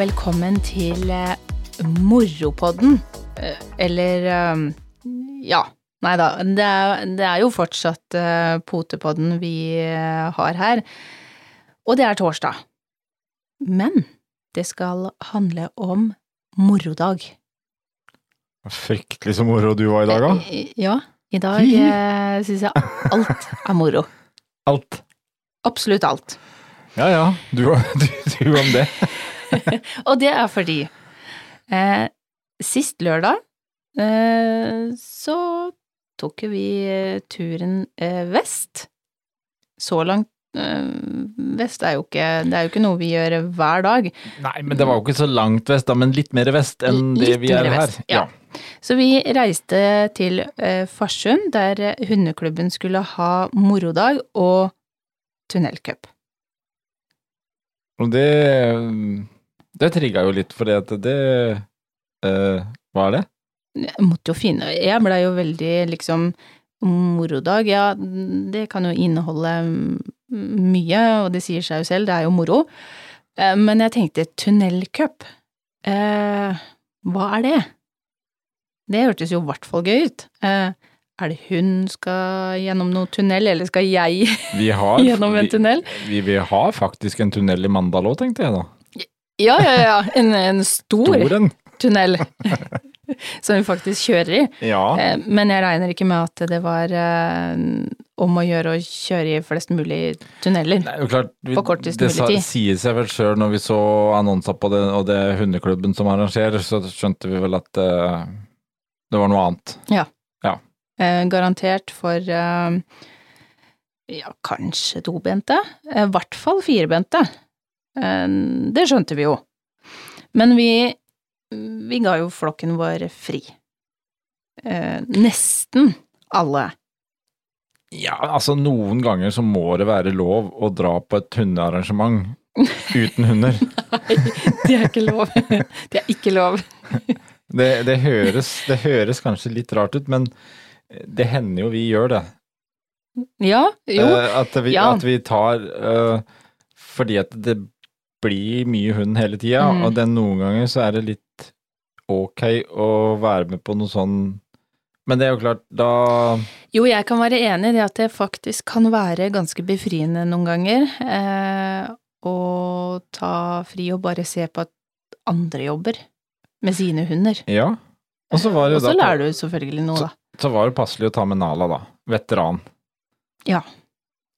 Velkommen til eh, Moropodden. Eh, Eller eh, ja. Nei da, det er, det er jo fortsatt Potepodden vi har her. Og det er torsdag. Men det skal handle om morodag. Fryktelig så moro du var i dag, da. Ja, i dag syns jeg alt er moro. Alt. Absolutt alt. Ja ja, du, du, du om det. Og det er fordi eh, sist lørdag eh, så tok vi eh, turen eh, vest. Så langt eh, vest er jo ikke Det er jo ikke noe vi gjør hver dag. Nei, men det var jo ikke så langt vest, da, men litt mer vest enn det Litt vi er her. vest, ja. Så vi reiste til eh, Farsund, der hundeklubben skulle ha morodag og tunnelcup. Og det Det trigga jo litt, at det uh, Hva er det? Jeg måtte jo finne Jeg blei jo veldig liksom Morodag, ja, det kan jo inneholde mye, og det sier seg jo selv, det er jo moro. Eh, Men jeg tenkte tunnelcup, eh, hva er det? Det hørtes jo i hvert fall gøy ut. Eh, er det hun skal gjennom noen tunnel, eller skal jeg har, gjennom en tunnel? Vi, vi har faktisk en tunnel i Mandal òg, tenkte jeg da. Ja, ja, ja, en, en stor Storen. tunnel som vi faktisk kjører i. Ja. Eh, Men jeg regner ikke med at det var eh, om å gjøre å kjøre i flest mulig tunneler. Det er jo klart, vi, På kortest det mulig tid. Det sier seg vel sjøl når vi så annonser på det, og det er hundeklubben som arrangerer, så skjønte vi vel at eh, det var noe annet. Eh, Garantert for eh, ja, kanskje tobente. Eh, I hvert fall firbente. Eh, Det skjønte vi jo. Men vi, vi ga jo flokken vår fri. Eh, Nesten alle. Ja, altså noen ganger så må det være lov å dra på et hundearrangement uten hunder. Nei, det er ikke lov. Det er ikke lov. Det, det, høres, det høres kanskje litt rart ut, men det hender jo vi gjør det. Ja, jo. Eh, At vi, ja. at vi tar Fordi at det blir mye hund hele tida, Mm. og den noen ganger så er det litt ok å være med på noe sånn Men det er jo klart, da Jo, jeg kan være enig i det at det faktisk kan være ganske befriende noen ganger eh, å ta fri og bare se på at andre jobber med sine hunder. Ja. Og så var det Og så lærer du selvfølgelig noe, da. så var det passelig å ta med Nala, da. Veteran.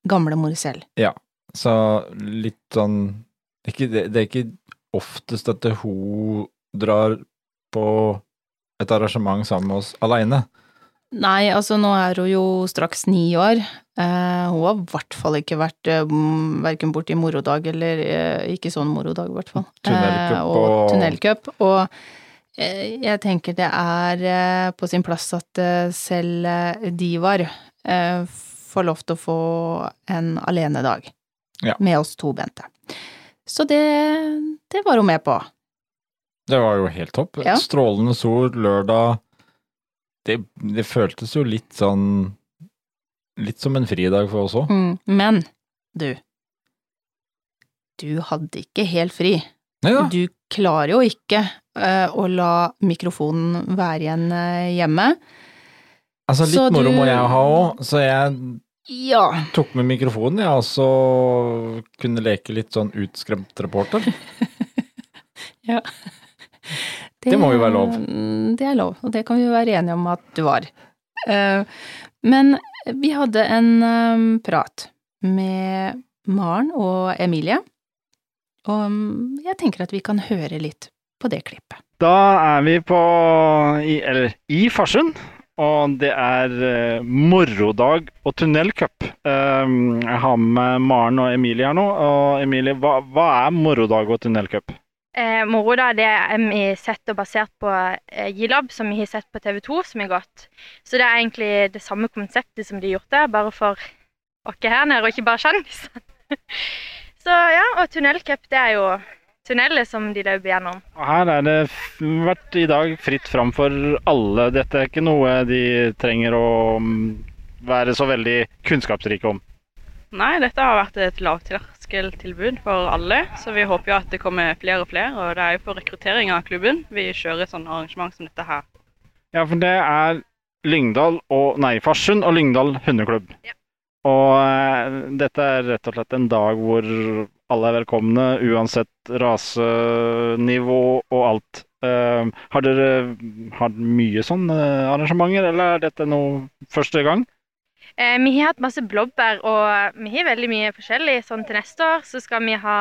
Gamle mor selv. Ja. Så litt sånn Det er ikke, det, det er ikke oftest at hun drar på et arrangement sammen med oss aleine. Nei, altså nå er hun jo straks ni år. Eh, hun har i hvert fall ikke vært eh, verken borti morodag eller eh, ikke sånn morodag, i hvert fall. Tunnelcup Eh, og og- tunnelcup. Og eh, jeg tenker det er eh, på sin plass at eh, selv Divar får lov til å få en alenedag Ja. med oss to bente. Så det, det var hun med på. Det var jo helt topp. Ja. Strålende sol lørdag. Det, det føltes jo litt sånn Litt som en fridag for oss òg. Mm, men du, du hadde ikke helt fri. Neida. Du klarer jo ikke uh, å la mikrofonen være igjen uh, hjemme. Altså, litt så moro du- må jeg ha òg, så jeg Ja, tok med mikrofonen, jeg, og så kunne leke litt sånn utskremt reporter. Det må jo være lov. mm, Det er lov, og det kan vi jo være enige om at du var. Eh, Men vi hadde en eh, prat med Maren og Emilie, og mm, jeg tenker at vi kan høre litt på det klippet. Da er vi på i, eller, i Farsund, og det er uh, morodag og tunnelcup. Um, jeg har med Maren og Emilie her nå. Og Emilie, hva, hva er morodag og tunnelcup? Eh, morodag det er vi sett og basert på eh, Gilab, som vi har sett på TV 2, som er godt. Så det er egentlig det samme konseptet som de har gjort der, bare for oss her nede, og ikke bare kjendisene. Så ja, og tunnelcup, det er jo tunneler som de løper gjennom. Her er det vært i dag fritt fram for alle. Dette er ikke noe de trenger å mm, være så veldig kunnskapsrike om. Nei, dette har vært et lavterskeltilbud for alle, så vi håper jo at det kommer flere og flere. Og det er jo for rekruttering av klubben vi kjører sånne arrangement som dette her. Ja, for det er Lyngdal og Nei, Farsund og Lyngdal hundeklubb. Ja. Og eh, dette er rett og slett en dag hvor alle er velkomne, uansett rasenivå og alt. Uh, har dere hatt mye sånne arrangementer, eller er dette noe første gang? Uh, vi har hatt masse blåbær, og vi har veldig mye forskjellig. Sånn til neste år så skal vi ha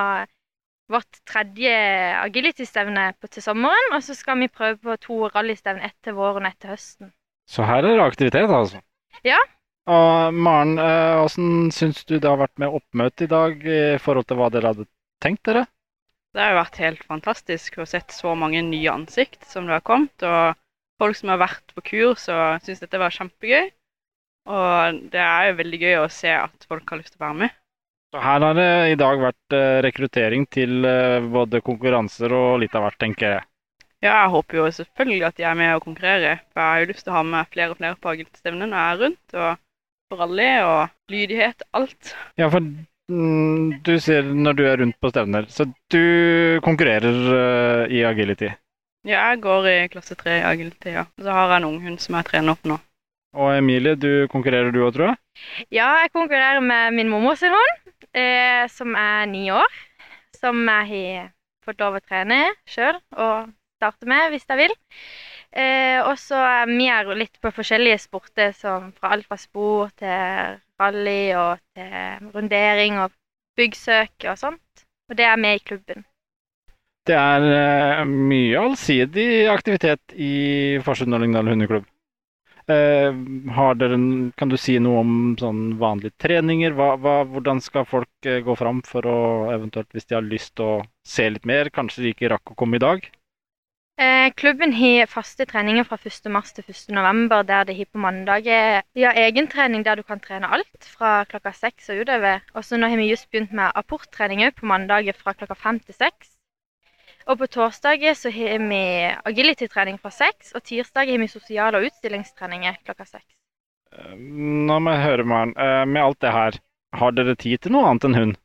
vårt tredje agility-stevne til sommeren, og så skal vi prøve på to rallystevner, ett til våren og ett til høsten. Så her er det aktivitet, altså. Ja. Og Maren, eh, hvordan syns du det har vært med oppmøte i dag i forhold til hva dere hadde tenkt dere? Det har jo vært helt fantastisk å sett så mange nye ansikt som det har kommet. Og folk som har vært på kurs og syns dette var kjempegøy. Og det er jo veldig gøy å se at folk har lyst til å være med. Så her har det i dag vært eh, rekruttering til eh, både konkurranser og litt av hvert, tenker jeg. Ja, jeg håper jo selvfølgelig at de er med og konkurrerer. For jeg har jo lyst til å ha med flere og flere på agilitstevnet når jeg er rundt. Og rally og lydighet, alt. Ja, for mm, du sier når du er rundt på stevner, så du konkurrerer uh, i agility. Ja, jeg går i klasse 3 i agility, ja. Så har jeg en unghund som jeg trener opp nå. Og Emilie, du konkurrerer du òg, tror jeg? Ja, jeg konkurrerer med min mormor sin hund, eh, som er ni år. Som jeg har fått lov å trene sjøl og starte med hvis jeg vil. Eh, og så er vi er litt på forskjellige sporter, som fra alt fra spor til rally og til rundering og byggsøk og sånt. Og det er med i klubben. Det er eh, mye allsidig aktivitet i Farsund og Lyngdal hundeklubb. Eh, dere, kan du si noe om sånn vanlige treninger? Hva, hva, hvordan skal folk eh, gå fram for å eventuelt, hvis de har lyst til å se litt mer, kanskje de ikke rakk å komme i dag? Eh, klubben har faste treninger fra 1. mars til 1. november, der de har på mandager ja, har egentrening der du kan trene alt fra klokka seks og utover. Og så nå har vi just begynt med apporttrening på mandager fra klokka fem til seks. Og på torsdager så har vi agility-trening fra seks, og tirsdag har vi sosiale- og utstillingstreninger klokka seks. Eh, Nå må jeg høre, Maren. Eh, med alt det her, har dere tid til noe annet enn hund?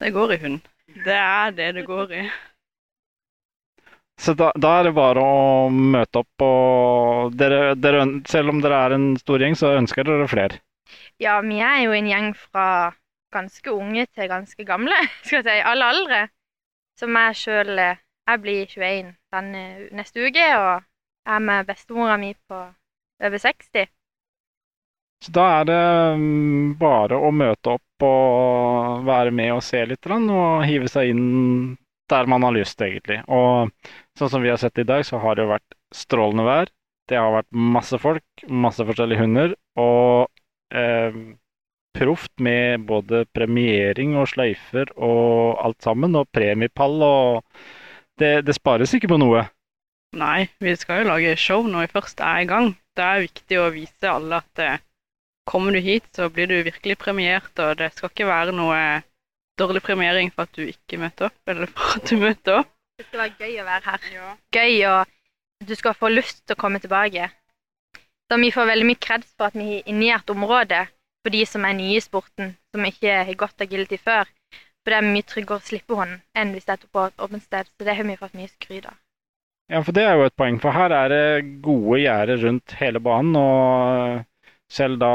Det går i hund. Det er det det går i. Så da, da er det bare å møte opp og dere, dere, Selv om dere er en stor gjeng, så ønsker dere flere. Ja, vi er jo en gjeng fra ganske unge til ganske gamle, skal jeg si. Alle aldre. Som jeg sjøl Jeg blir 21 denne neste uke, og er med bestemora mi på over 60. Så da er det mm, bare å møte opp og være med og se litt, og hive seg inn der man har lyst, egentlig. Og sånn som vi har sett i dag, så har det jo vært strålende vær. Det har vært masse folk, masse forskjellige hunder, og eh, proft med både premiering og sløyfer og alt sammen, og premiepall og det, det spares ikke på noe. Nei, vi skal jo lage show når vi først er i gang. Det er viktig å vise alle at eh, kommer du hit, så blir du virkelig premiert, og det skal ikke være noe dårlig premiering for at du ikke møter opp, eller for at du møter opp. Det skal være gøy å være her. Gøy, og du skal få lyst til å komme tilbake. Så vi får veldig mye kreds for at vi har inne området et område for de som er nye i sporten, som ikke har gått agility før. For det er mye tryggere å slippe hånden enn hvis det er på et åpent sted. Så det har vi fått mye skryt av. Ja, for det er jo et poeng, for her er det gode gjerder rundt hele banen, og selv da,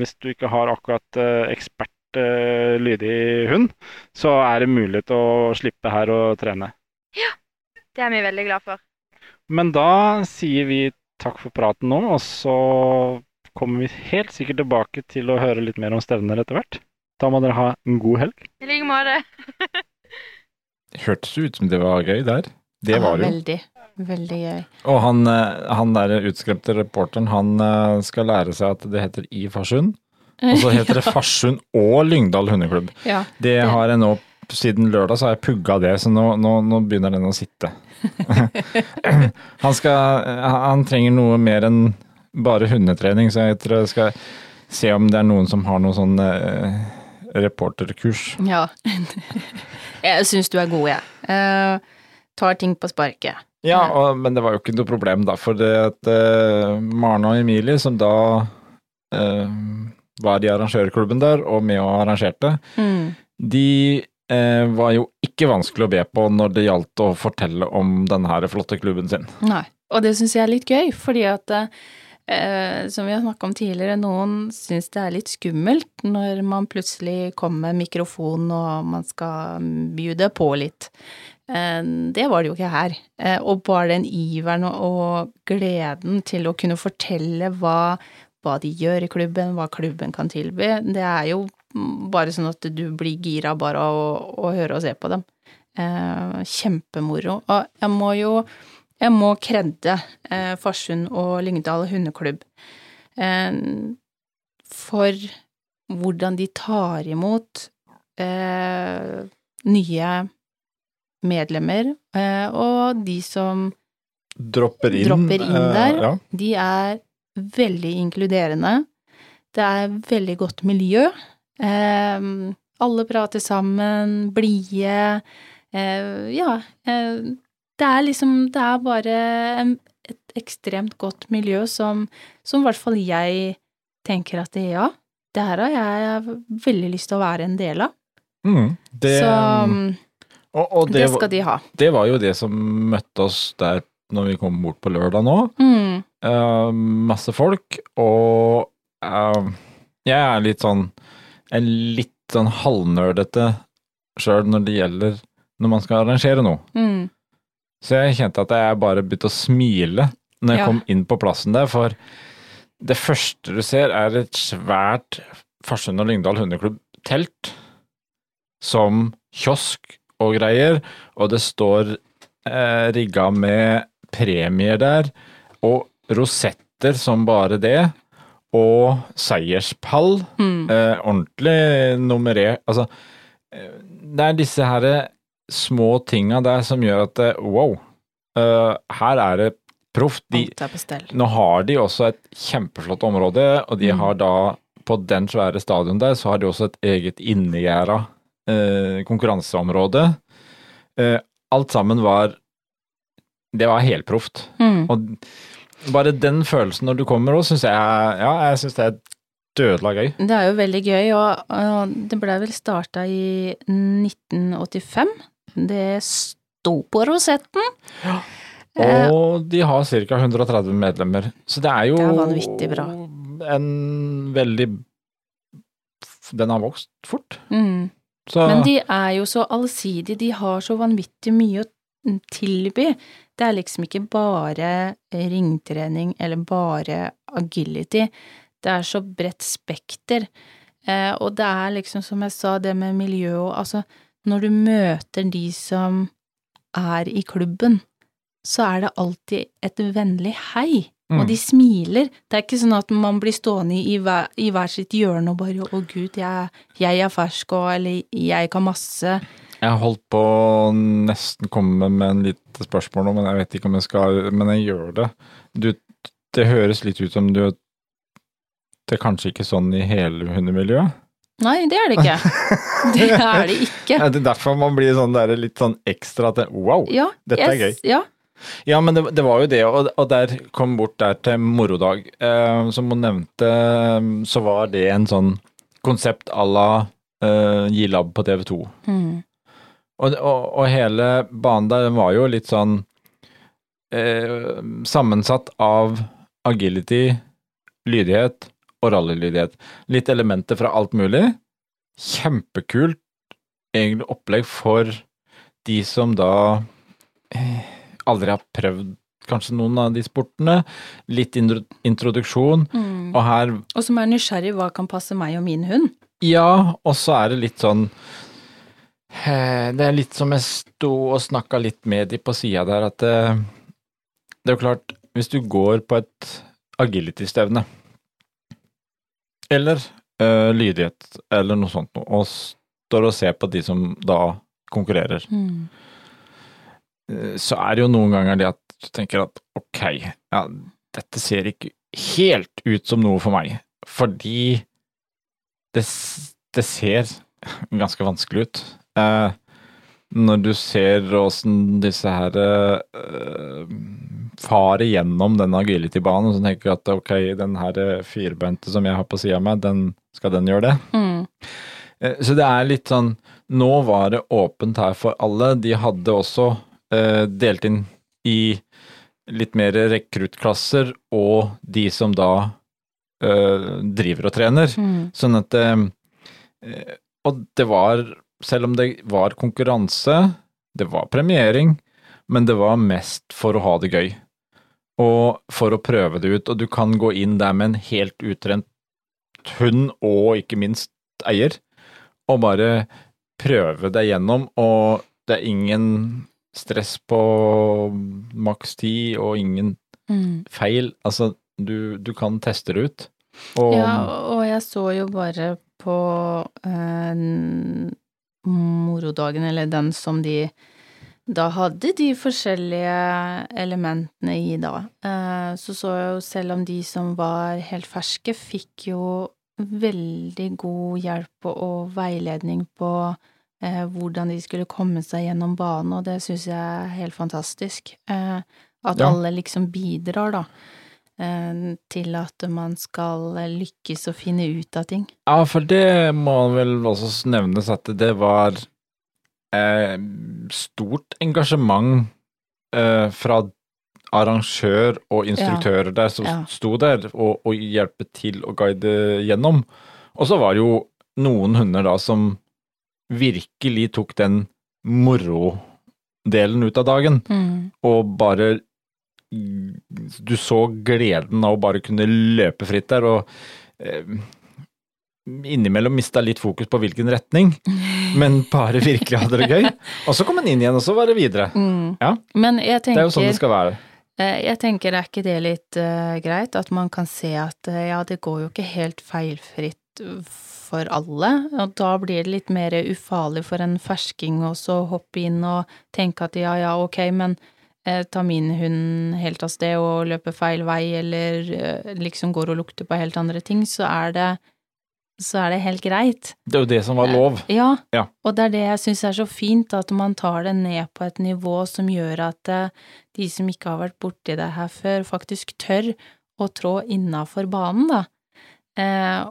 hvis du ikke har akkurat eh, ekspert eh, lydig hund, så er det mulighet til å slippe her og trene. Ja. Det er vi veldig glad for. Men da sier vi takk for praten nå, og så kommer vi helt sikkert tilbake til å høre litt mer om stevner etter hvert. Da må dere ha en god helg. I like måte. Hørtes ut som det var gøy der. Det var det jo. Veldig. Veldig gøy. Og han, eh, han der utskremte reporteren, han eh, skal lære seg at det heter I Farsund. Og så heter det Farsund og Lyngdal hundeklubb. Ja. Det har jeg nå siden lørdag, så har jeg pugga det, så nå, nå, nå begynner den å sitte. han skal Han trenger noe mer enn bare hundetrening, så jeg tror jeg skal se om det er noen som har noe sånn eh, reporterkurs. ja. jeg syns du er god, jeg. Eh, tar ting på sparket. Ja, og, men det var jo ikke noe problem da, for det at eh, Maren og Emilie, som da eh, var i arrangørklubben der og med og arrangerte, Mm. de eh, var jo ikke vanskelig å be på når det gjaldt å fortelle om denne her flotte klubben sin. Nei. Og det syns jeg er litt gøy, fordi at eh, som vi har snakka om tidligere, noen syns det er litt skummelt når man plutselig kommer med mikrofon og man skal bjude på litt. Eh, det var det jo ikke her. Eh, og bare den iveren og gleden til å kunne fortelle hva, hva de gjør i klubben, hva klubben kan tilby, det er jo bare sånn at du blir gira bare av å, å høre og se på dem. Eh, kjempemoro. Og jeg må jo jeg må kredde eh, Farsund og Lyngdal hundeklubb eh, for hvordan de tar imot eh, nye medlemmer, eh, og de som Dropper inn, Dropper inn eh, der. ja. De er veldig inkluderende. Det er veldig godt miljø. Eh, alle prater sammen, blide. Eh, ja. Eh, det er liksom Det er bare et ekstremt godt miljø som, som i hvert fall jeg tenker at det, ja, det her har jeg veldig lyst til å være en del av. Mm, det, Så og, og det det, skal de ha. det var jo det som møtte oss der når vi kom bort på lørdag nå. Mm. Uh, masse folk, og uh, jeg er litt sånn en litt sånn halvnerdete sjøl når det gjelder når man skal arrangere noe. Mm. Så jeg kjente at jeg bare begynte å smile når jeg Ja. kom inn på plassen der, for det første du ser er et svært Farsund og Lyngdal hundeklubb-telt som kiosk og greier, og det står eh, rigga med premier der, og rosetter som bare det, og seierspall, Mm. eh, ordentlig nummerert Altså, eh, det er disse her små tinga der som gjør at eh, wow, eh, her er det proft. De, nå har de også et kjempeflott område, og de Mm. har da på den svære stadion der, så har de også et eget innegjerda eh, konkurranseområde. Eh, alt sammen var Det var helproft. Mm. Og bare den følelsen når du kommer òg, syns jeg Ja, jeg syns det er dødla gøy. Det er jo veldig gøy, og, og det ble vel starta i 1985. Det sto på rosetten. Ja. Og de har ca. 130 medlemmer, så det er jo Det er vanvittig bra. en veldig Den har vokst fort. mm. Så Men de er jo så allsidige, de har så vanvittig mye å tilby. Det er liksom ikke bare ringtrening eller bare agility. Det er så bredt spekter. Eh, og det er liksom, som jeg sa, det med miljø og altså, når du møter de som er i klubben, så er det alltid et vennlig hei. Og Mm. de smiler. Det er ikke sånn at man blir stående i hver, i hver sitt hjørne og bare 'Å, gud, jeg, jeg er fersk', og eller 'jeg kan masse'. Jeg har holdt på å nesten komme med en lite spørsmål nå, men jeg vet ikke om jeg skal Men jeg gjør det. Du, det høres litt ut som du Det er kanskje ikke sånn i hele hundemiljøet? Nei, det er det ikke. Det er det ikke. Det er derfor man blir sånn der, litt sånn ekstra til Wow! Ja, Dette er gøy. Ja. Ja, men det, det var jo det, og, og der kom bort der til morodag. Eh, som hun nevnte, eh, så var det en sånn konsept à la eh, Gilab på TV 2. Mm. Og, og, og hele banen der den var jo litt sånn eh, sammensatt av agility, lydighet og rallylydighet. Litt elementer fra alt mulig. Kjempekult egentlig opplegg for de som da eh, aldri har prøvd kanskje noen av de sportene. Litt introduksjon. Mm. Og her Og som er nysgjerrig, hva kan passe meg og min hund? ja, og så er det litt sånn Det er litt som jeg sto og snakka litt med de på sida der, at det, det er jo klart, hvis du går på et agility-stevne, eller uh, lydighet, eller noe sånt, noe, og står og ser på de som da konkurrerer, Mm. eh, så er det jo noen ganger det at du tenker at ok, ja, dette ser ikke helt ut som noe for meg, fordi det, det ser ganske vanskelig ut. Eh, når du ser åssen disse her eh, farer gjennom den agility-banen, så tenker du at ok, den her firbente som jeg har på sida av meg, den, skal den gjøre det? Mm. Eh, Så det er litt sånn nå var det åpent her for alle. De hadde også eh, delt inn i litt mer rekruttklasser og de som da eh, driver og trener. Mm. Sånn at eh, Og det var, selv om det var konkurranse, det var premiering, men det var mest for å ha det gøy. Og for å prøve det ut. Og du kan gå inn der med en helt utrent hund, og ikke minst eier, og bare prøve deg gjennom. Og det er ingen stress på maks ti, og ingen Mm. feil. Altså, du, du kan teste det ut. Og Ja, og jeg så jo bare på eh, morodagen, eller den som de da hadde de forskjellige elementene i da. Eh, så så jeg jo selv om de som var helt ferske, fikk jo veldig god hjelp og, veiledning på eh, hvordan de skulle komme seg gjennom banen, og det syns jeg er helt fantastisk. Eh, at Ja. alle liksom bidrar, da til at man skal lykkes og finne ut av ting. Ja, for det må vel også nevnes at det var eh, stort engasjement eh, fra arrangør og instruktører der som Ja. sto der og, og hjelpe til å guide gjennom. Og så var det jo noen hunder da som virkelig tok den moro-delen ut av dagen, og bare Du så gleden av å bare kunne løpe fritt der, og eh, innimellom mista litt fokus på hvilken retning, men bare virkelig hadde det gøy. Og så kom han inn igjen, og så var det videre. Mm. Ja. Men jeg Det er jo sånn det skal være. eh, jeg tenker, er ikke det litt uh, greit? At man kan se at uh, ja, det går jo ikke helt feilfritt for alle, og da blir det litt mer ufarlig for en fersking også å hoppe inn og tenke at ja, ja, ok, men ta min hund helt av sted og løpe feil vei, eller eh, liksom går og lukter på helt andre ting, så er det så er det helt greit. Det er jo det som var lov. Ja, Ja. og det er det jeg syns er så fint, at man tar det ned på et nivå som gjør at eh, de som ikke har vært borti det her før, faktisk tør å trå innafor banen, da. Eh,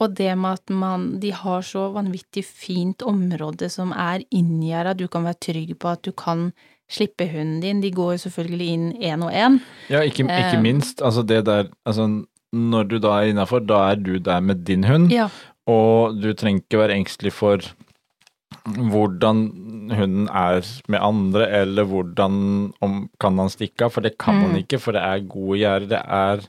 og det med at man De har så vanvittig fint område som er inngjerda, du kan være trygg på at du kan slippe hunden din. De går jo selvfølgelig inn én og én. Ja, ikke, ikke Eh. minst. Altså det der Altså, når du da er innafor, da er du der med din hund, Ja. og du trenger ikke være engstelig for hvordan hunden er med andre, eller hvordan om, kan han stikke av, for det kan han Mm. ikke, for det er gode gjerder, det er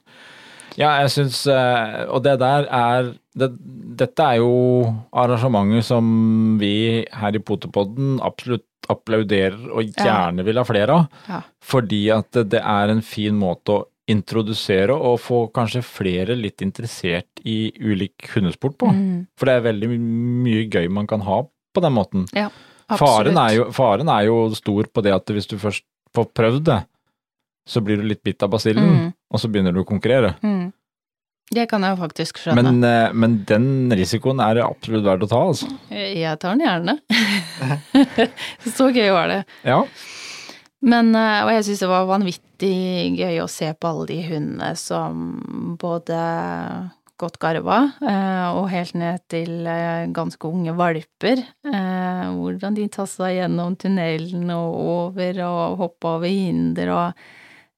Ja, jeg syns eh, Og det der er det, Dette er jo arrangementer som vi her i Potepodden absolutt applauderer og gjerne vil ha flere av. Ja. Fordi at det er en fin måte å introdusere og få kanskje flere litt interessert i ulik hundesport på. Mm, For det er veldig mye gøy man kan ha på den måten. Ja, Faren er, jo, faren er jo stor på det at hvis du først får prøvd det, så blir du litt bitt av basillen, Mm, og så begynner du å konkurrere. mm. Det kan jeg jo faktisk skjønne. Men, eh, men den risikoen er det absolutt verdt å ta, altså. Jeg tar den gjerne. Så gøy var det. Ja. Men, eh, og jeg syns det var vanvittig gøy å se på alle de hundene som både godt garva, eh, og helt ned til eh, ganske unge valper. Eh, hvordan de tassa gjennom tunnelen og over og hoppa over hinder, og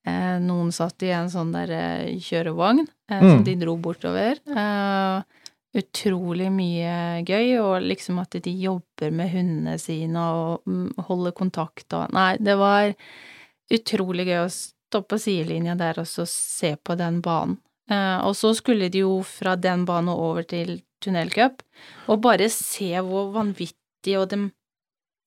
eh, noen satt i en sånn der eh, kjørevogn eh, som Mm. de dro bortover. Eh, utrolig mye gøy, og liksom at de jobber med hundene sine og mm, holder kontakt og Nei, det var utrolig gøy å stå på sidelinja der og så se på den banen. Eh, og så skulle de jo fra den banen og over til tunnelcup, og bare se hvor vanvittig og de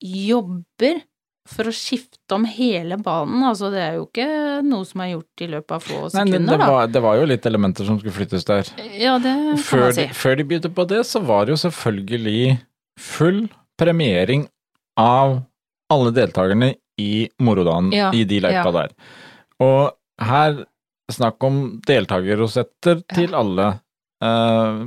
jobber for å skifte om hele banen. Altså, det er jo ikke noe som er gjort i løpet av få Nei, det, sekunder, var, det var jo litt elementer som skulle flyttes der. Ja, det kan Før man si. før de begynte på det, så var det jo selvfølgelig full premiering av alle deltakerne i Morodanen Ja, i de løypa ja. der. Og her snakk om deltakerrosetter til alle. Uh,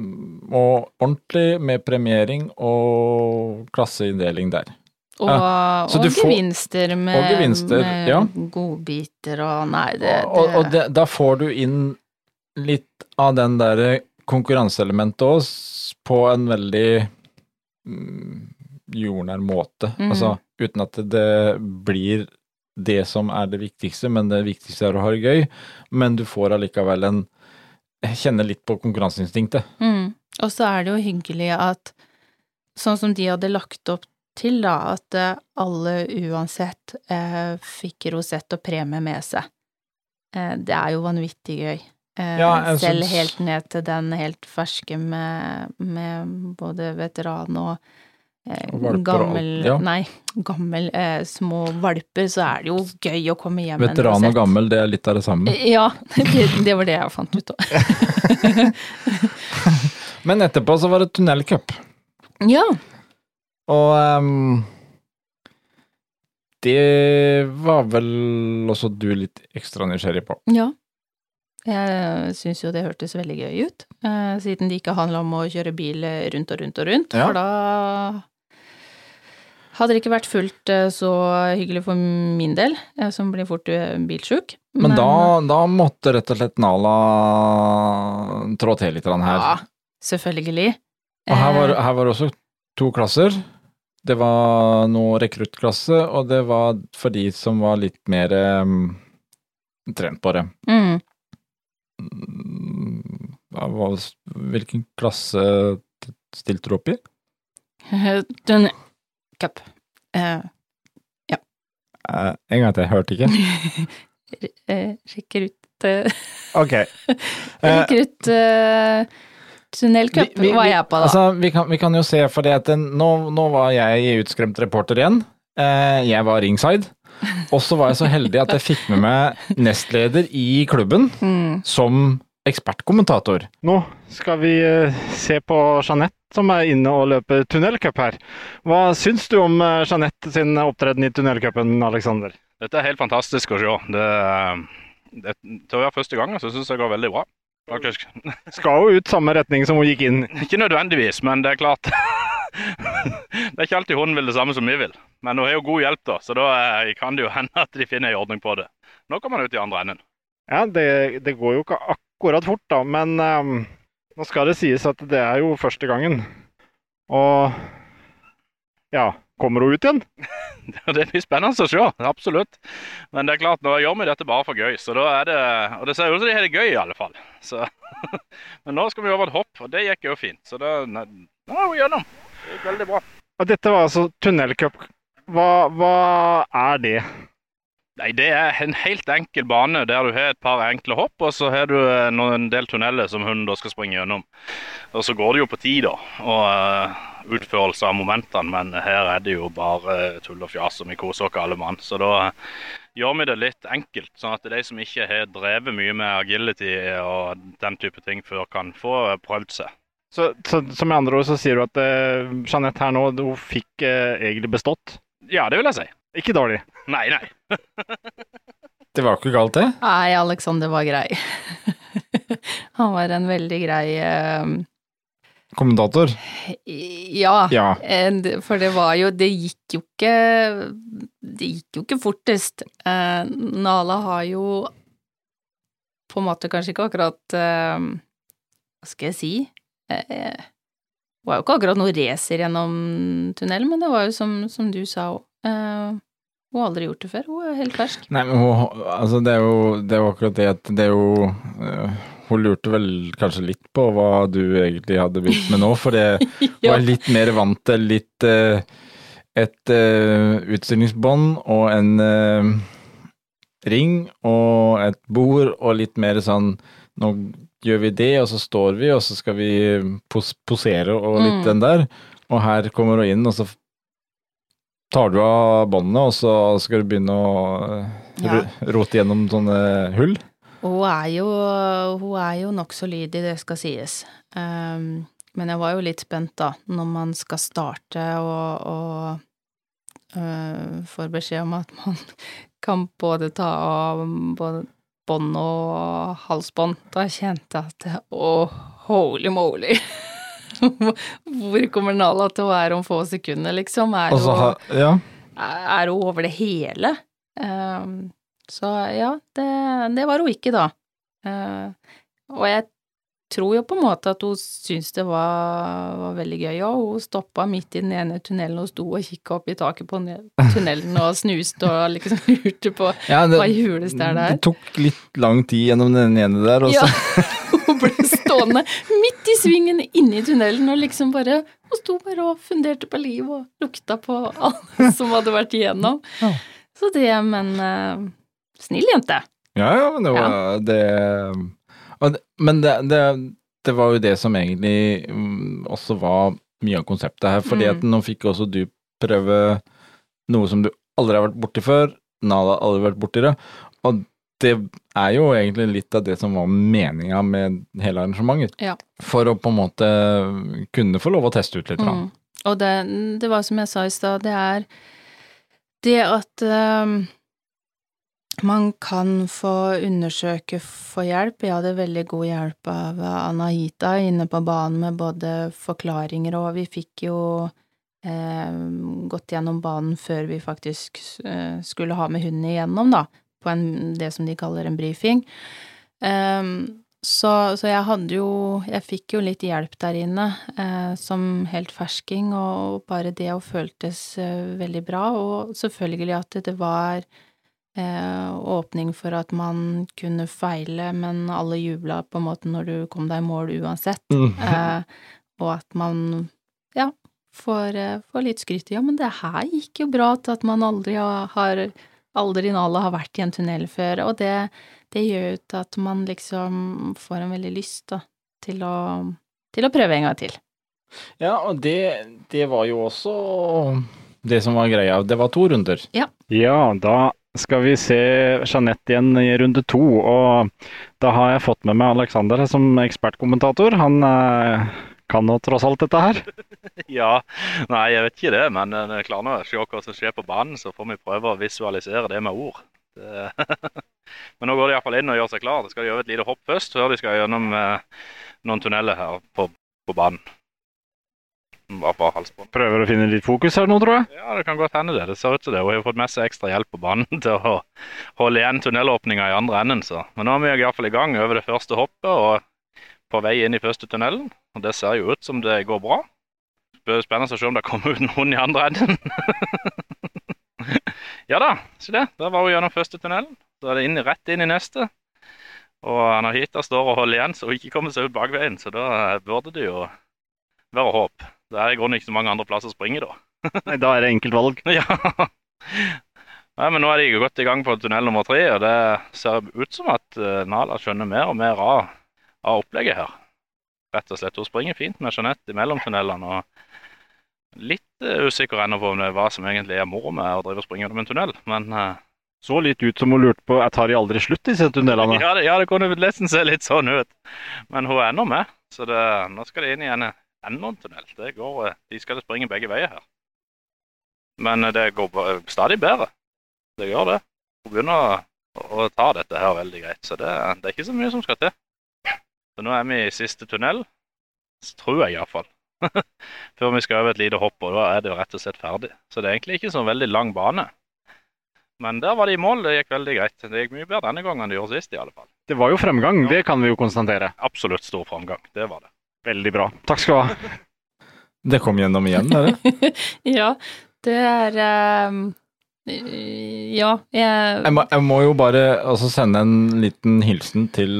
og ordentlig med premiering og klasseinndeling der. Og, så og gevinster med, og gevinster, med ja. godbiter og Nei, det, det. og, og det, da får du inn litt av den derre konkurranseelementet òg, på en veldig mm, jordnær måte. Mm. Altså uten at det blir det som er det viktigste, men det viktigste er å ha det gøy. Men du får allikevel en Kjenne litt på konkurranseinstinktet. Mm. Og så er det jo hyggelig at sånn som de hadde lagt opp til, da, at eh, alle uansett eh, fikk rosett og premie med seg. Eh, det er jo vanvittig gøy. Eh, Ja, selv synes... helt ned til den helt ferske med, med både veteran og eh, valper gammel ja. Nei, gammel eh, små valper, så er det jo gøy å komme hjem med Veteran og gammel, det er litt av det samme. Ja, det, det var det jeg fant ut av. Men etterpå så var det tunnelcup. Ja. Og um, det var vel også du litt ekstra nysgjerrig på. Ja. Jeg syns jo det hørtes veldig gøy ut, eh, siden det ikke handla om å kjøre bil rundt og rundt og rundt, Ja. for da hadde det ikke vært fullt eh, så hyggelig for min del, eh, som blir fort eh, bilsjuk. Men da, da måtte rett og slett Nala trå til litt her. Ja, selvfølgelig. Og her var, Eh, her var også to klasser. Det var noe rekruttklasse, og det var for de som var litt mer um, trent på det. mm, var- Hvilken klasse stilte du opp i? Den cup. Uh, ja. Uh, en gang til, jeg hørte ikke. Rekrutt uh, eh, Ok. Eh, Rekrutt eh, tunnelcup var jeg på, da. Altså, vi kan, vi kan jo se, for det at den, nå, nå var jeg utskremt reporter igjen. Eh, jeg var ringside. Og så var jeg så heldig at jeg fikk med meg nestleder i klubben mm. som ekspertkommentator. Nå skal vi eh, se på Jeanette som er inne og løper tunnelcup her. Hva syns du om eh, Jeanette sin opptreden i tunnelcupen, Aleksander? Dette er helt fantastisk å se. Det, det, til å være første gang så syns jeg det går veldig bra. Faktisk. Skal jo ut samme retning som hun gikk inn. Ikke nødvendigvis, men det er klart Det er ikke alltid hun vil det samme som vi vil. Men hun har jo god hjelp, da, så da eh, kan det jo hende at de finner en ordning på det. Nå kommer man ut i andre enden. Ja, det, det går jo ikke akkurat fort, da, men um, nå skal det sies at det er jo første gangen. Og ja, kommer hun ut igjen? Det blir spennende å se, absolutt. Men det er klart, nå gjør vi dette bare for gøy, så da er det Og det ser ut som de har det gøy, i alle fall. Så, men nå skal vi over et hopp, og det gikk jo fint. Så da nå er hun gjennom. Det gikk veldig bra. Og dette var altså tunnelcup. Hva, hva er det? Nei, det er en helt enkel bane der du har et par enkle hopp, og så har du eh, en del tunneler som hunden da skal springe gjennom. Og så går det jo på tid, da, og eh, utførelse av momentene, men her er det jo bare tull og fjas, og vi koser oss alle mann. Så da gjør vi det litt enkelt, sånn at de som ikke har drevet mye med agility og den type ting før, kan få prøvd seg. Så, så, så med andre ord så sier du at uh, Jeanette her nå, hun fikk uh, egentlig bestått? Ja, det vil jeg si. Ikke dårlig. Nei, nei. Det var ikke galt, det. Nei, Alexander var grei. Han var en veldig grei eh, Kommentator. Ja. Ja. For det var jo Det gikk jo ikke Det gikk jo ikke fortest. Eh, Nala har jo på en måte kanskje ikke akkurat eh, Hva skal jeg si? Eh, Hun var jo ikke akkurat noe racer gjennom tunnelen, men det var jo som, som du sa òg. hun har aldri gjort det før. Hun er helt fersk. Nei, men hun, altså det er jo det er jo akkurat det at det er jo Hun lurte vel kanskje litt på hva du egentlig hadde begynt med nå, for det ja. var litt mer vant til litt uh, et uh, utstillingsbånd og en uh, ring og et bord og litt mer sånn Nå gjør vi det, og så står vi, og så skal vi pos posere og litt Mm. den der. Og her kommer hun inn, og så tar du av båndene, og så skal du begynne å Ja. rote gjennom sånne hull. Hun er jo, hun er jo nokså lydig, det skal sies. Um, men jeg var jo litt spent, da, når man skal starte og, og uh, får beskjed om at man kan både ta av både bånd og halsbånd. Da kjente jeg at det- oh, holy moly! Hvor kommer Nala til å være om få sekunder, liksom? Er Og hun, altså, ja. er hun over det hele? Um, så ja, det, det var hun ikke da. Uh, og jeg tror jo på en måte at hun syntes det var, var veldig gøy, og hun stoppa midt i den ene tunnelen og sto og kikka opp i taket på tunnelen og snuste og liksom lurte på Ja, det, hva i der er det tok litt lang tid gjennom den ene der, og så Ja, hun ble stående midt i svingen inne i tunnelen og liksom bare Hun sto bare og funderte på liv og lukta på alle som hadde vært igjennom. Så det, men eh, Snill jente. Ja, ja, men det var ja. det Men det, det, det var jo det som egentlig mm, også var mye av konseptet her, fordi Mm. at nå fikk også du prøve noe som du aldri har vært borti før, Nada har aldri vært borti det, og det er jo egentlig litt av det som var meninga med hele arrangementet. Ja. For å på en måte kunne få lov å teste ut litt. Mm. Og det, det var som jeg sa i stad, det er det at ehm, man kan få undersøke for hjelp. Jeg hadde veldig god hjelp av Anahita inne på banen med både forklaringer og Vi fikk jo eh, gått gjennom banen før vi faktisk eh, skulle ha med hunden igjennom, da, på en, det som de kaller en brifing. Ehm, så, så jeg hadde jo Jeg fikk jo litt hjelp der inne eh, som helt fersking, og bare det og føltes eh, veldig bra. Og selvfølgelig at det var eh, åpning for at man kunne feile, men alle jubla på en måte når du kom deg i mål uansett. Mm. Eh, og at man, ja, får, eh, får litt skryt. Ja, men det her gikk jo bra til at man aldri har, har aldri Nala har vært i en tunnel før, og det, det gjør jo til at man liksom får en veldig lyst da, til å, til å prøve en gang til. Ja, og det, det var jo også det som var greia. Det var to runder. Ja, da skal vi se Jeanette igjen i runde to. Og da har jeg fått med meg Alexander som ekspertkommentator. Han eh, kan nå tross alt dette her. Ja, nei, jeg vet ikke det, men eh, jeg klarer nå å se hva som skjer på banen, så får vi prøve å visualisere det med ord. Det... men nå går de iallfall inn og gjør seg klar. Da skal de gjøre et lite hopp først, før de skal gjennom eh, noen tunneler her på, på banen. Bare på halsbånd. Prøver å finne litt fokus her nå, tror jeg. Ja, det kan godt hende det. Det ser ut som det. Hun har fått med seg ekstra hjelp på banen til å holde igjen tunnelåpninga i andre enden. Så. Men nå er vi iallfall i gang over det første hoppet og på vei inn i første tunnelen. Og det ser jo ut som det går bra. Det spennende å se om det kommer ut noen i andre enden. ja da, se det. Der var hun gjennom første tunnelen. Så er det inn, rett inn i neste. Og Anahita står og holder igjen så hun ikke kommer seg ut bakveien. Så da burde det jo være håp. Det er i grunnen ikke så mange andre plasser å springe da. Nei, da er det enkeltvalg. Ja. Nei, men nå er de godt i gang på tunnel nummer tre, og det ser ut som at eh, Nala skjønner mer og mer av, av opplegget her. Rett og slett. Hun springer fint med Jeanette mellom tunnelene, og litt eh, usikker ennå på om det er hva som egentlig er moro med å drive og springe gjennom en tunnel, men uh, Så litt ut som hun lurte på jeg tar de aldri slutt, disse tunnelene. ja, det, ja, det kunne nesten se litt sånn ut. Men hun er ennå med, så det, nå skal de inn i en enda en tunnel. Det går, eh, de skal springe begge veier her. Men eh, det går stadig bedre. Det gjør det. Hun begynner å, å ta dette her veldig greit, så det, det er ikke så mye som skal til. Så nå er vi i siste tunnel, tror jeg iallfall. Før vi skal over et lite hopp, og da er det jo rett og slett ferdig. Så det er egentlig ikke så veldig lang bane. Men der var de i mål, det gikk veldig greit. Det gikk mye bedre denne gangen enn det gjorde sist, i alle fall. Det var jo fremgang, det kan vi jo konstatere. Absolutt stor fremgang. det var det. Veldig bra. Takk skal du ha. Det kom gjennom igjen, dere. ja, det er um, Ja, jeg Jeg må, jeg må jo bare også sende en liten hilsen til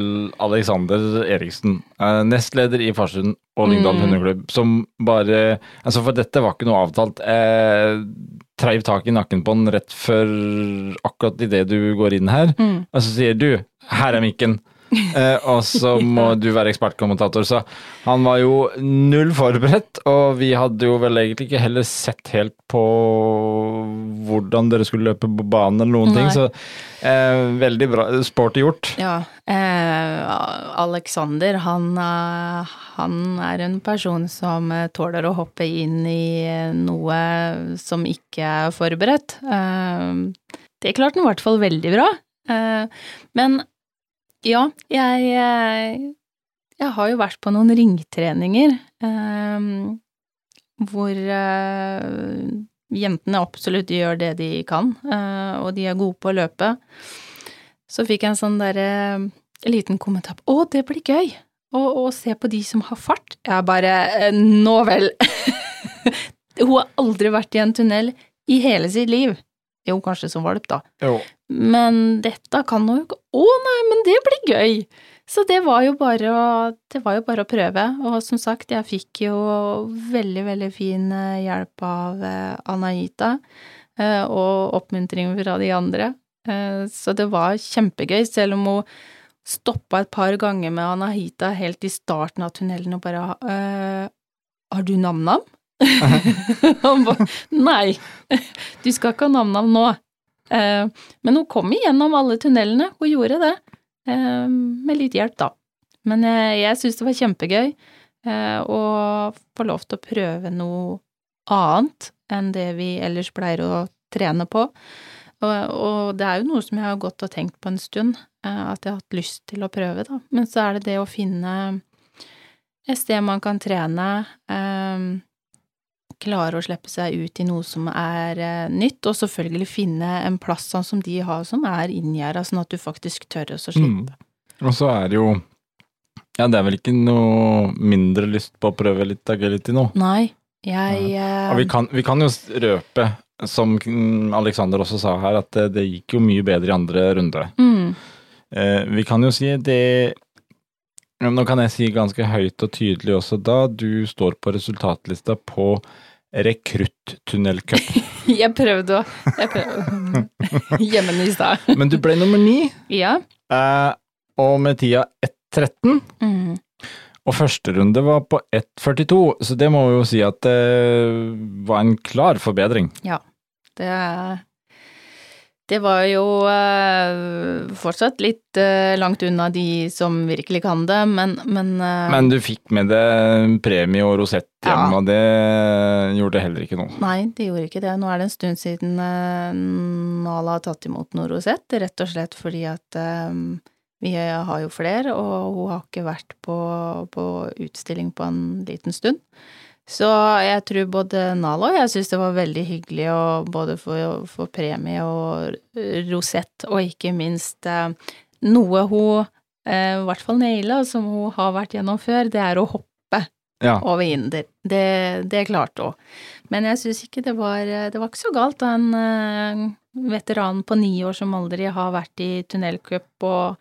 Alexander Eriksen, eh, nestleder i Farsund og Lyngdal Mm. hundeklubb, som bare Altså, for dette var ikke noe avtalt. Jeg treiv tak i nakken på han rett før akkurat idet du går inn her, mm, og så sier du 'her er mikken'. Eh, og så må du være ekspertkommentator, så han var jo null forberedt, og vi hadde jo vel egentlig ikke heller sett helt på hvordan dere skulle løpe på banen eller noen ting, så eh, veldig bra. Sporty gjort. Ja. Eh, Alexander, han, eh, han er en person som eh, tåler å hoppe inn i noe som ikke er forberedt. Eh, det klarte han i hvert fall veldig bra. Eh, men ja, jeg eh, Jeg har jo vært på noen ringtreninger eh, hvor eh, jentene absolutt gjør det de kan, eh, og de er gode på å løpe. Så fikk jeg en sånn derre liten kommentar på 'Å, det blir gøy'. Å se på de som har fart. Jeg bare eh, Nå vel! Hun har aldri vært i en tunnel i hele sitt liv. Jo, kanskje som valp, da. Jo. Men dette kan hun jo ikke Å nei, men det blir gøy! Så det var jo bare å, det var jo bare å prøve. Og som sagt, jeg fikk jo veldig, veldig fin eh, hjelp av eh, Anahita, eh, og oppmuntring fra de andre. Så det var kjempegøy, selv om hun stoppa et par ganger med Anahita helt i starten av tunnelen og bare Har du nam-nam? Han bare Nei, du skal ikke ha navn av nå. Eh, Men hun kom igjennom alle tunnelene, hun gjorde det. Eh, Med litt hjelp, da. Men jeg, jeg syns det var kjempegøy eh, å få lov til å prøve noe annet enn det vi ellers pleier å trene på. Og, det er jo noe som jeg har gått og tenkt på en stund, eh, at jeg har hatt lyst til å prøve, da. Men så er det det å finne et sted man kan trene, eh, klare å slippe seg ut i noe som er eh, nytt, og selvfølgelig finne en plass sånn som de har, som er inngjerda, sånn at du faktisk tør å slippe. Mm. Og så er det jo Ja, det er vel ikke noe mindre lyst på å prøve litt agility nå. Nei, jeg Og vi kan, vi kan jo røpe, som Alexander også sa her, at det, det gikk jo mye bedre i andre runde. mm, Eh, vi kan jo si det Nå kan jeg si ganske høyt og tydelig også da, du står på resultatlista på rekrutttunnelcup. Jeg prøvde å Jeg prøvde Hjemme i stad. Men du ble nummer ni, Ja. eh, og med tida 1.13. Mm. Og første runde var på 1.42, så det må vi jo si at det var en klar forbedring. Ja, Det Det var jo eh, fortsatt litt eh, langt unna de som virkelig kan det, men Men, eh, Men du fikk med deg premie og rosett hjem, Ja. og det gjorde heller ikke noe. Nei, det gjorde ikke det. Nå er det en stund siden Nala har tatt imot noe rosett, rett og slett fordi at vi har jo flere, og hun har ikke vært på, på utstilling på en liten stund. Så jeg tror både Nala og jeg syns det var veldig hyggelig å både få, få premie og rosett, og ikke minst eh, noe hun eh, i hvert fall naila, som hun har vært gjennom før, det er å hoppe Ja. over hinder. Det, det klarte hun. Men jeg syns ikke det var Det var ikke så galt da en eh, veteran på ni år som aldri har vært i tunnelcup og,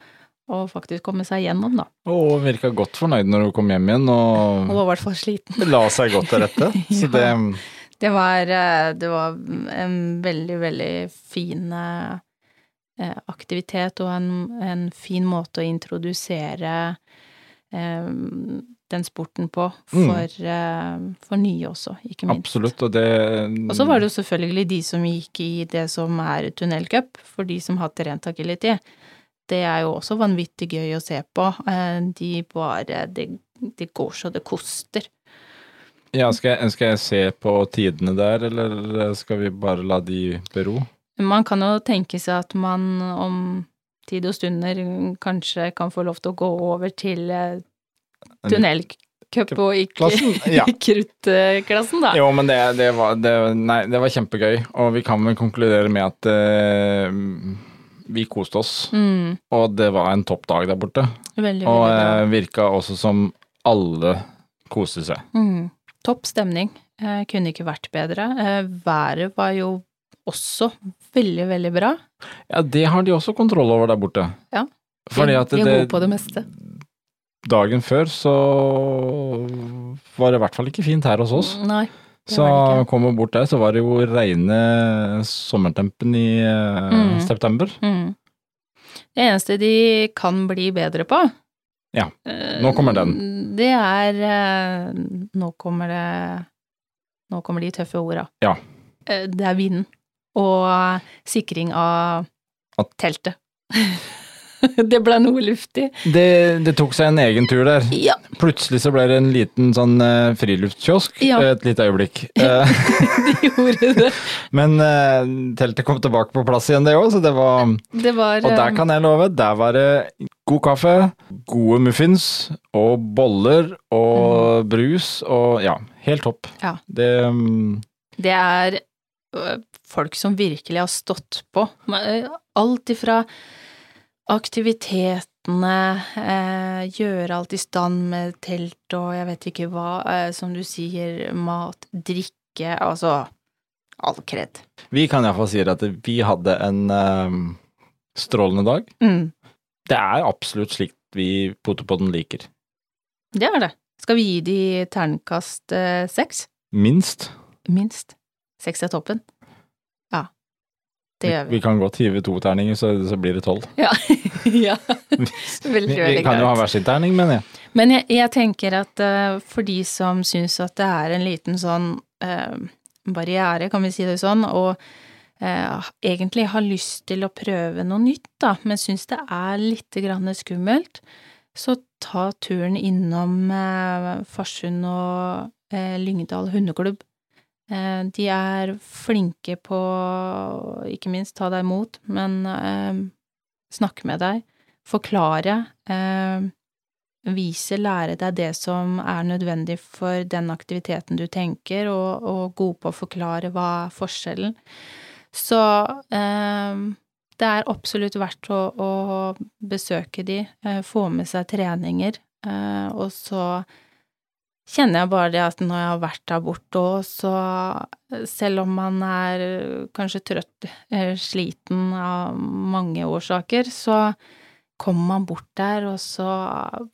og faktisk komme seg gjennom, da. Og virka godt fornøyd når hun kom hjem igjen, Hun og var i hvert fall sliten. la seg godt til rette. Så Ja. det Det var, eh, det var en veldig, veldig fin eh, aktivitet og en, en fin måte å introdusere eh, den sporten på for, eh, for nye også, ikke minst. Absolutt, og det Og så var det jo selvfølgelig de som gikk i det som er tunnelcup, for de som har trent agility. Det er jo også vanvittig gøy å se på. Eh, De bare Det, de går så det koster. Ja, skal jeg, skal jeg se på tidene der, eller skal vi bare la de bero? Man kan jo tenke seg at man om tid og stunder kanskje kan få lov til å gå over til eh, tunnelcup og ikke Ja. kruttklassen, da. Jo, men det, det, var, det, nei, det var kjempegøy, og vi kan vel konkludere med at eh, vi koste oss. Mm, Og det var en topp dag der borte. veldig, Og eh, virka også som alle koste seg. Mm. Topp stemning. Eh, kunne ikke vært bedre. Eh, været var jo også veldig, veldig bra. Ja, det har de også kontroll over der borte. Ja. Fordi at de er det, gode på det meste. dagen før så var det i hvert fall ikke fint her hos oss. Nei. Så kom vi bort der, så var det jo reine sommertempen i eh, Mm. september. Mm. Det eneste de kan bli bedre på Ja, eh, nå kommer den. Det er eh, Nå kommer det Nå kommer de tøffe orda. Ja. Eh, Det er vind og sikring av At- teltet. det ble noe luftig. Det, det tok seg en egen tur der. Ja, Plutselig så ble det en liten sånn uh, friluftskiosk Ja. et lite øyeblikk. Eh, de gjorde det. men uh, teltet kom tilbake på plass igjen, det òg, så det var Det var Og der eh, kan jeg love, der var det god kaffe, gode muffins og boller og brus og ja, helt topp. Ja. Det um, Det er ø, folk som virkelig har stått på. Alt ifra aktiviteten båtene, eh, gjøre alt i stand med telt og jeg vet ikke hva, eh, som du sier, mat, drikke, altså all kred. Vi kan iallfall si at vi hadde en eh, strålende dag. Mm, Det er absolutt slik vi Potepodden liker. det er det. Skal vi gi de terningkast seks? Minst. Minst. Seks er toppen. Vi vi. kan godt hive to terninger, så, så blir det tolv. Ja. ja. Vi, vi kan jo ha hver sin terning, mener jeg. Men jeg, jeg tenker at uh, for de som syns at det er en liten sånn uh, barriere, kan vi si det sånn, og uh, egentlig har lyst til å prøve noe nytt, da, men syns det er litt grann skummelt, så ta turen innom Farsund og Lyngdal hundeklubb. Eh, de er flinke på ikke minst ta deg imot, men eh, snakke med deg, forklare. Eh, vise, lære deg det som er nødvendig for den aktiviteten du tenker, og, og gode på å forklare hva er forskjellen. Så eh, det er absolutt verdt å, å besøke de, eh, få med seg treninger, eh, og så kjenner jeg bare det at når jeg har vært der borte òg, så selv om man er kanskje trøtt, eh, sliten av mange årsaker, så kommer man bort der, og så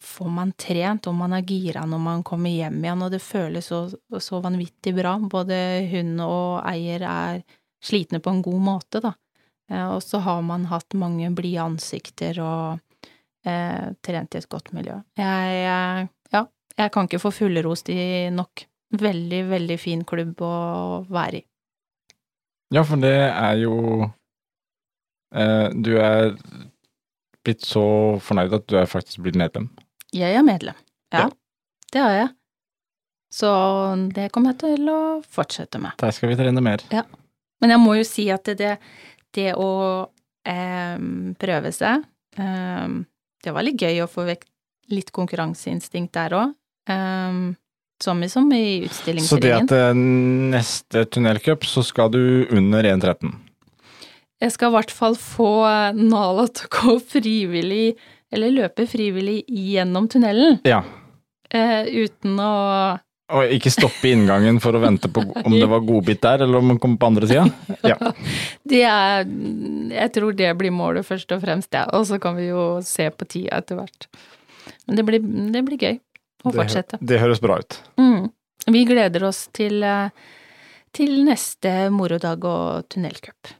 får man trent, og man er gira når man kommer hjem igjen, og det føles så, så vanvittig bra. Både hund og eier er slitne på en god måte, da. Eh, Og så har man hatt mange blide ansikter og eh, trent i et godt miljø. Jeg, eh, ja, jeg kan ikke få fullrost i nok. Veldig, veldig fin klubb å være i. Ja, for det er jo eh, Du er blitt så fornøyd at du er faktisk blitt medlem. Jeg er medlem. Ja, Ja. det er jeg. Så det kommer jeg til å fortsette med. Der skal vi trene mer. Ja. Men jeg må jo si at det, det å eh, prøve seg eh, Det var litt gøy å få vekk litt konkurranseinstinkt der òg. Som i som i Så det at eh, neste tunnelcup så skal du under 1,13. Jeg skal i hvert fall få Nala til å gå frivillig, eller løpe frivillig gjennom tunnelen, Ja. Uh, uten å Og ikke stoppe i inngangen for å vente på om det var godbit der, eller om man kom på andre sida. Ja. Det er Jeg tror det blir målet først og fremst, ja. Og så kan vi jo se på tida etter hvert. Men det blir, det blir gøy å Det fortsette. Det høres bra ut. Mm. Vi gleder oss til, eh, til neste morodag og tunnelcup.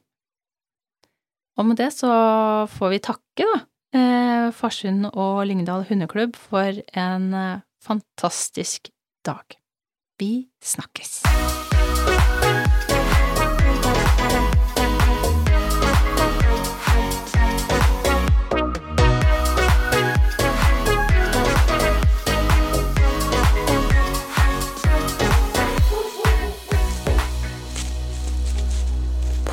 Og med det så får vi takke, da, eh, Farsund og Lyngdal hundeklubb for en eh, fantastisk dag. Vi snakkes.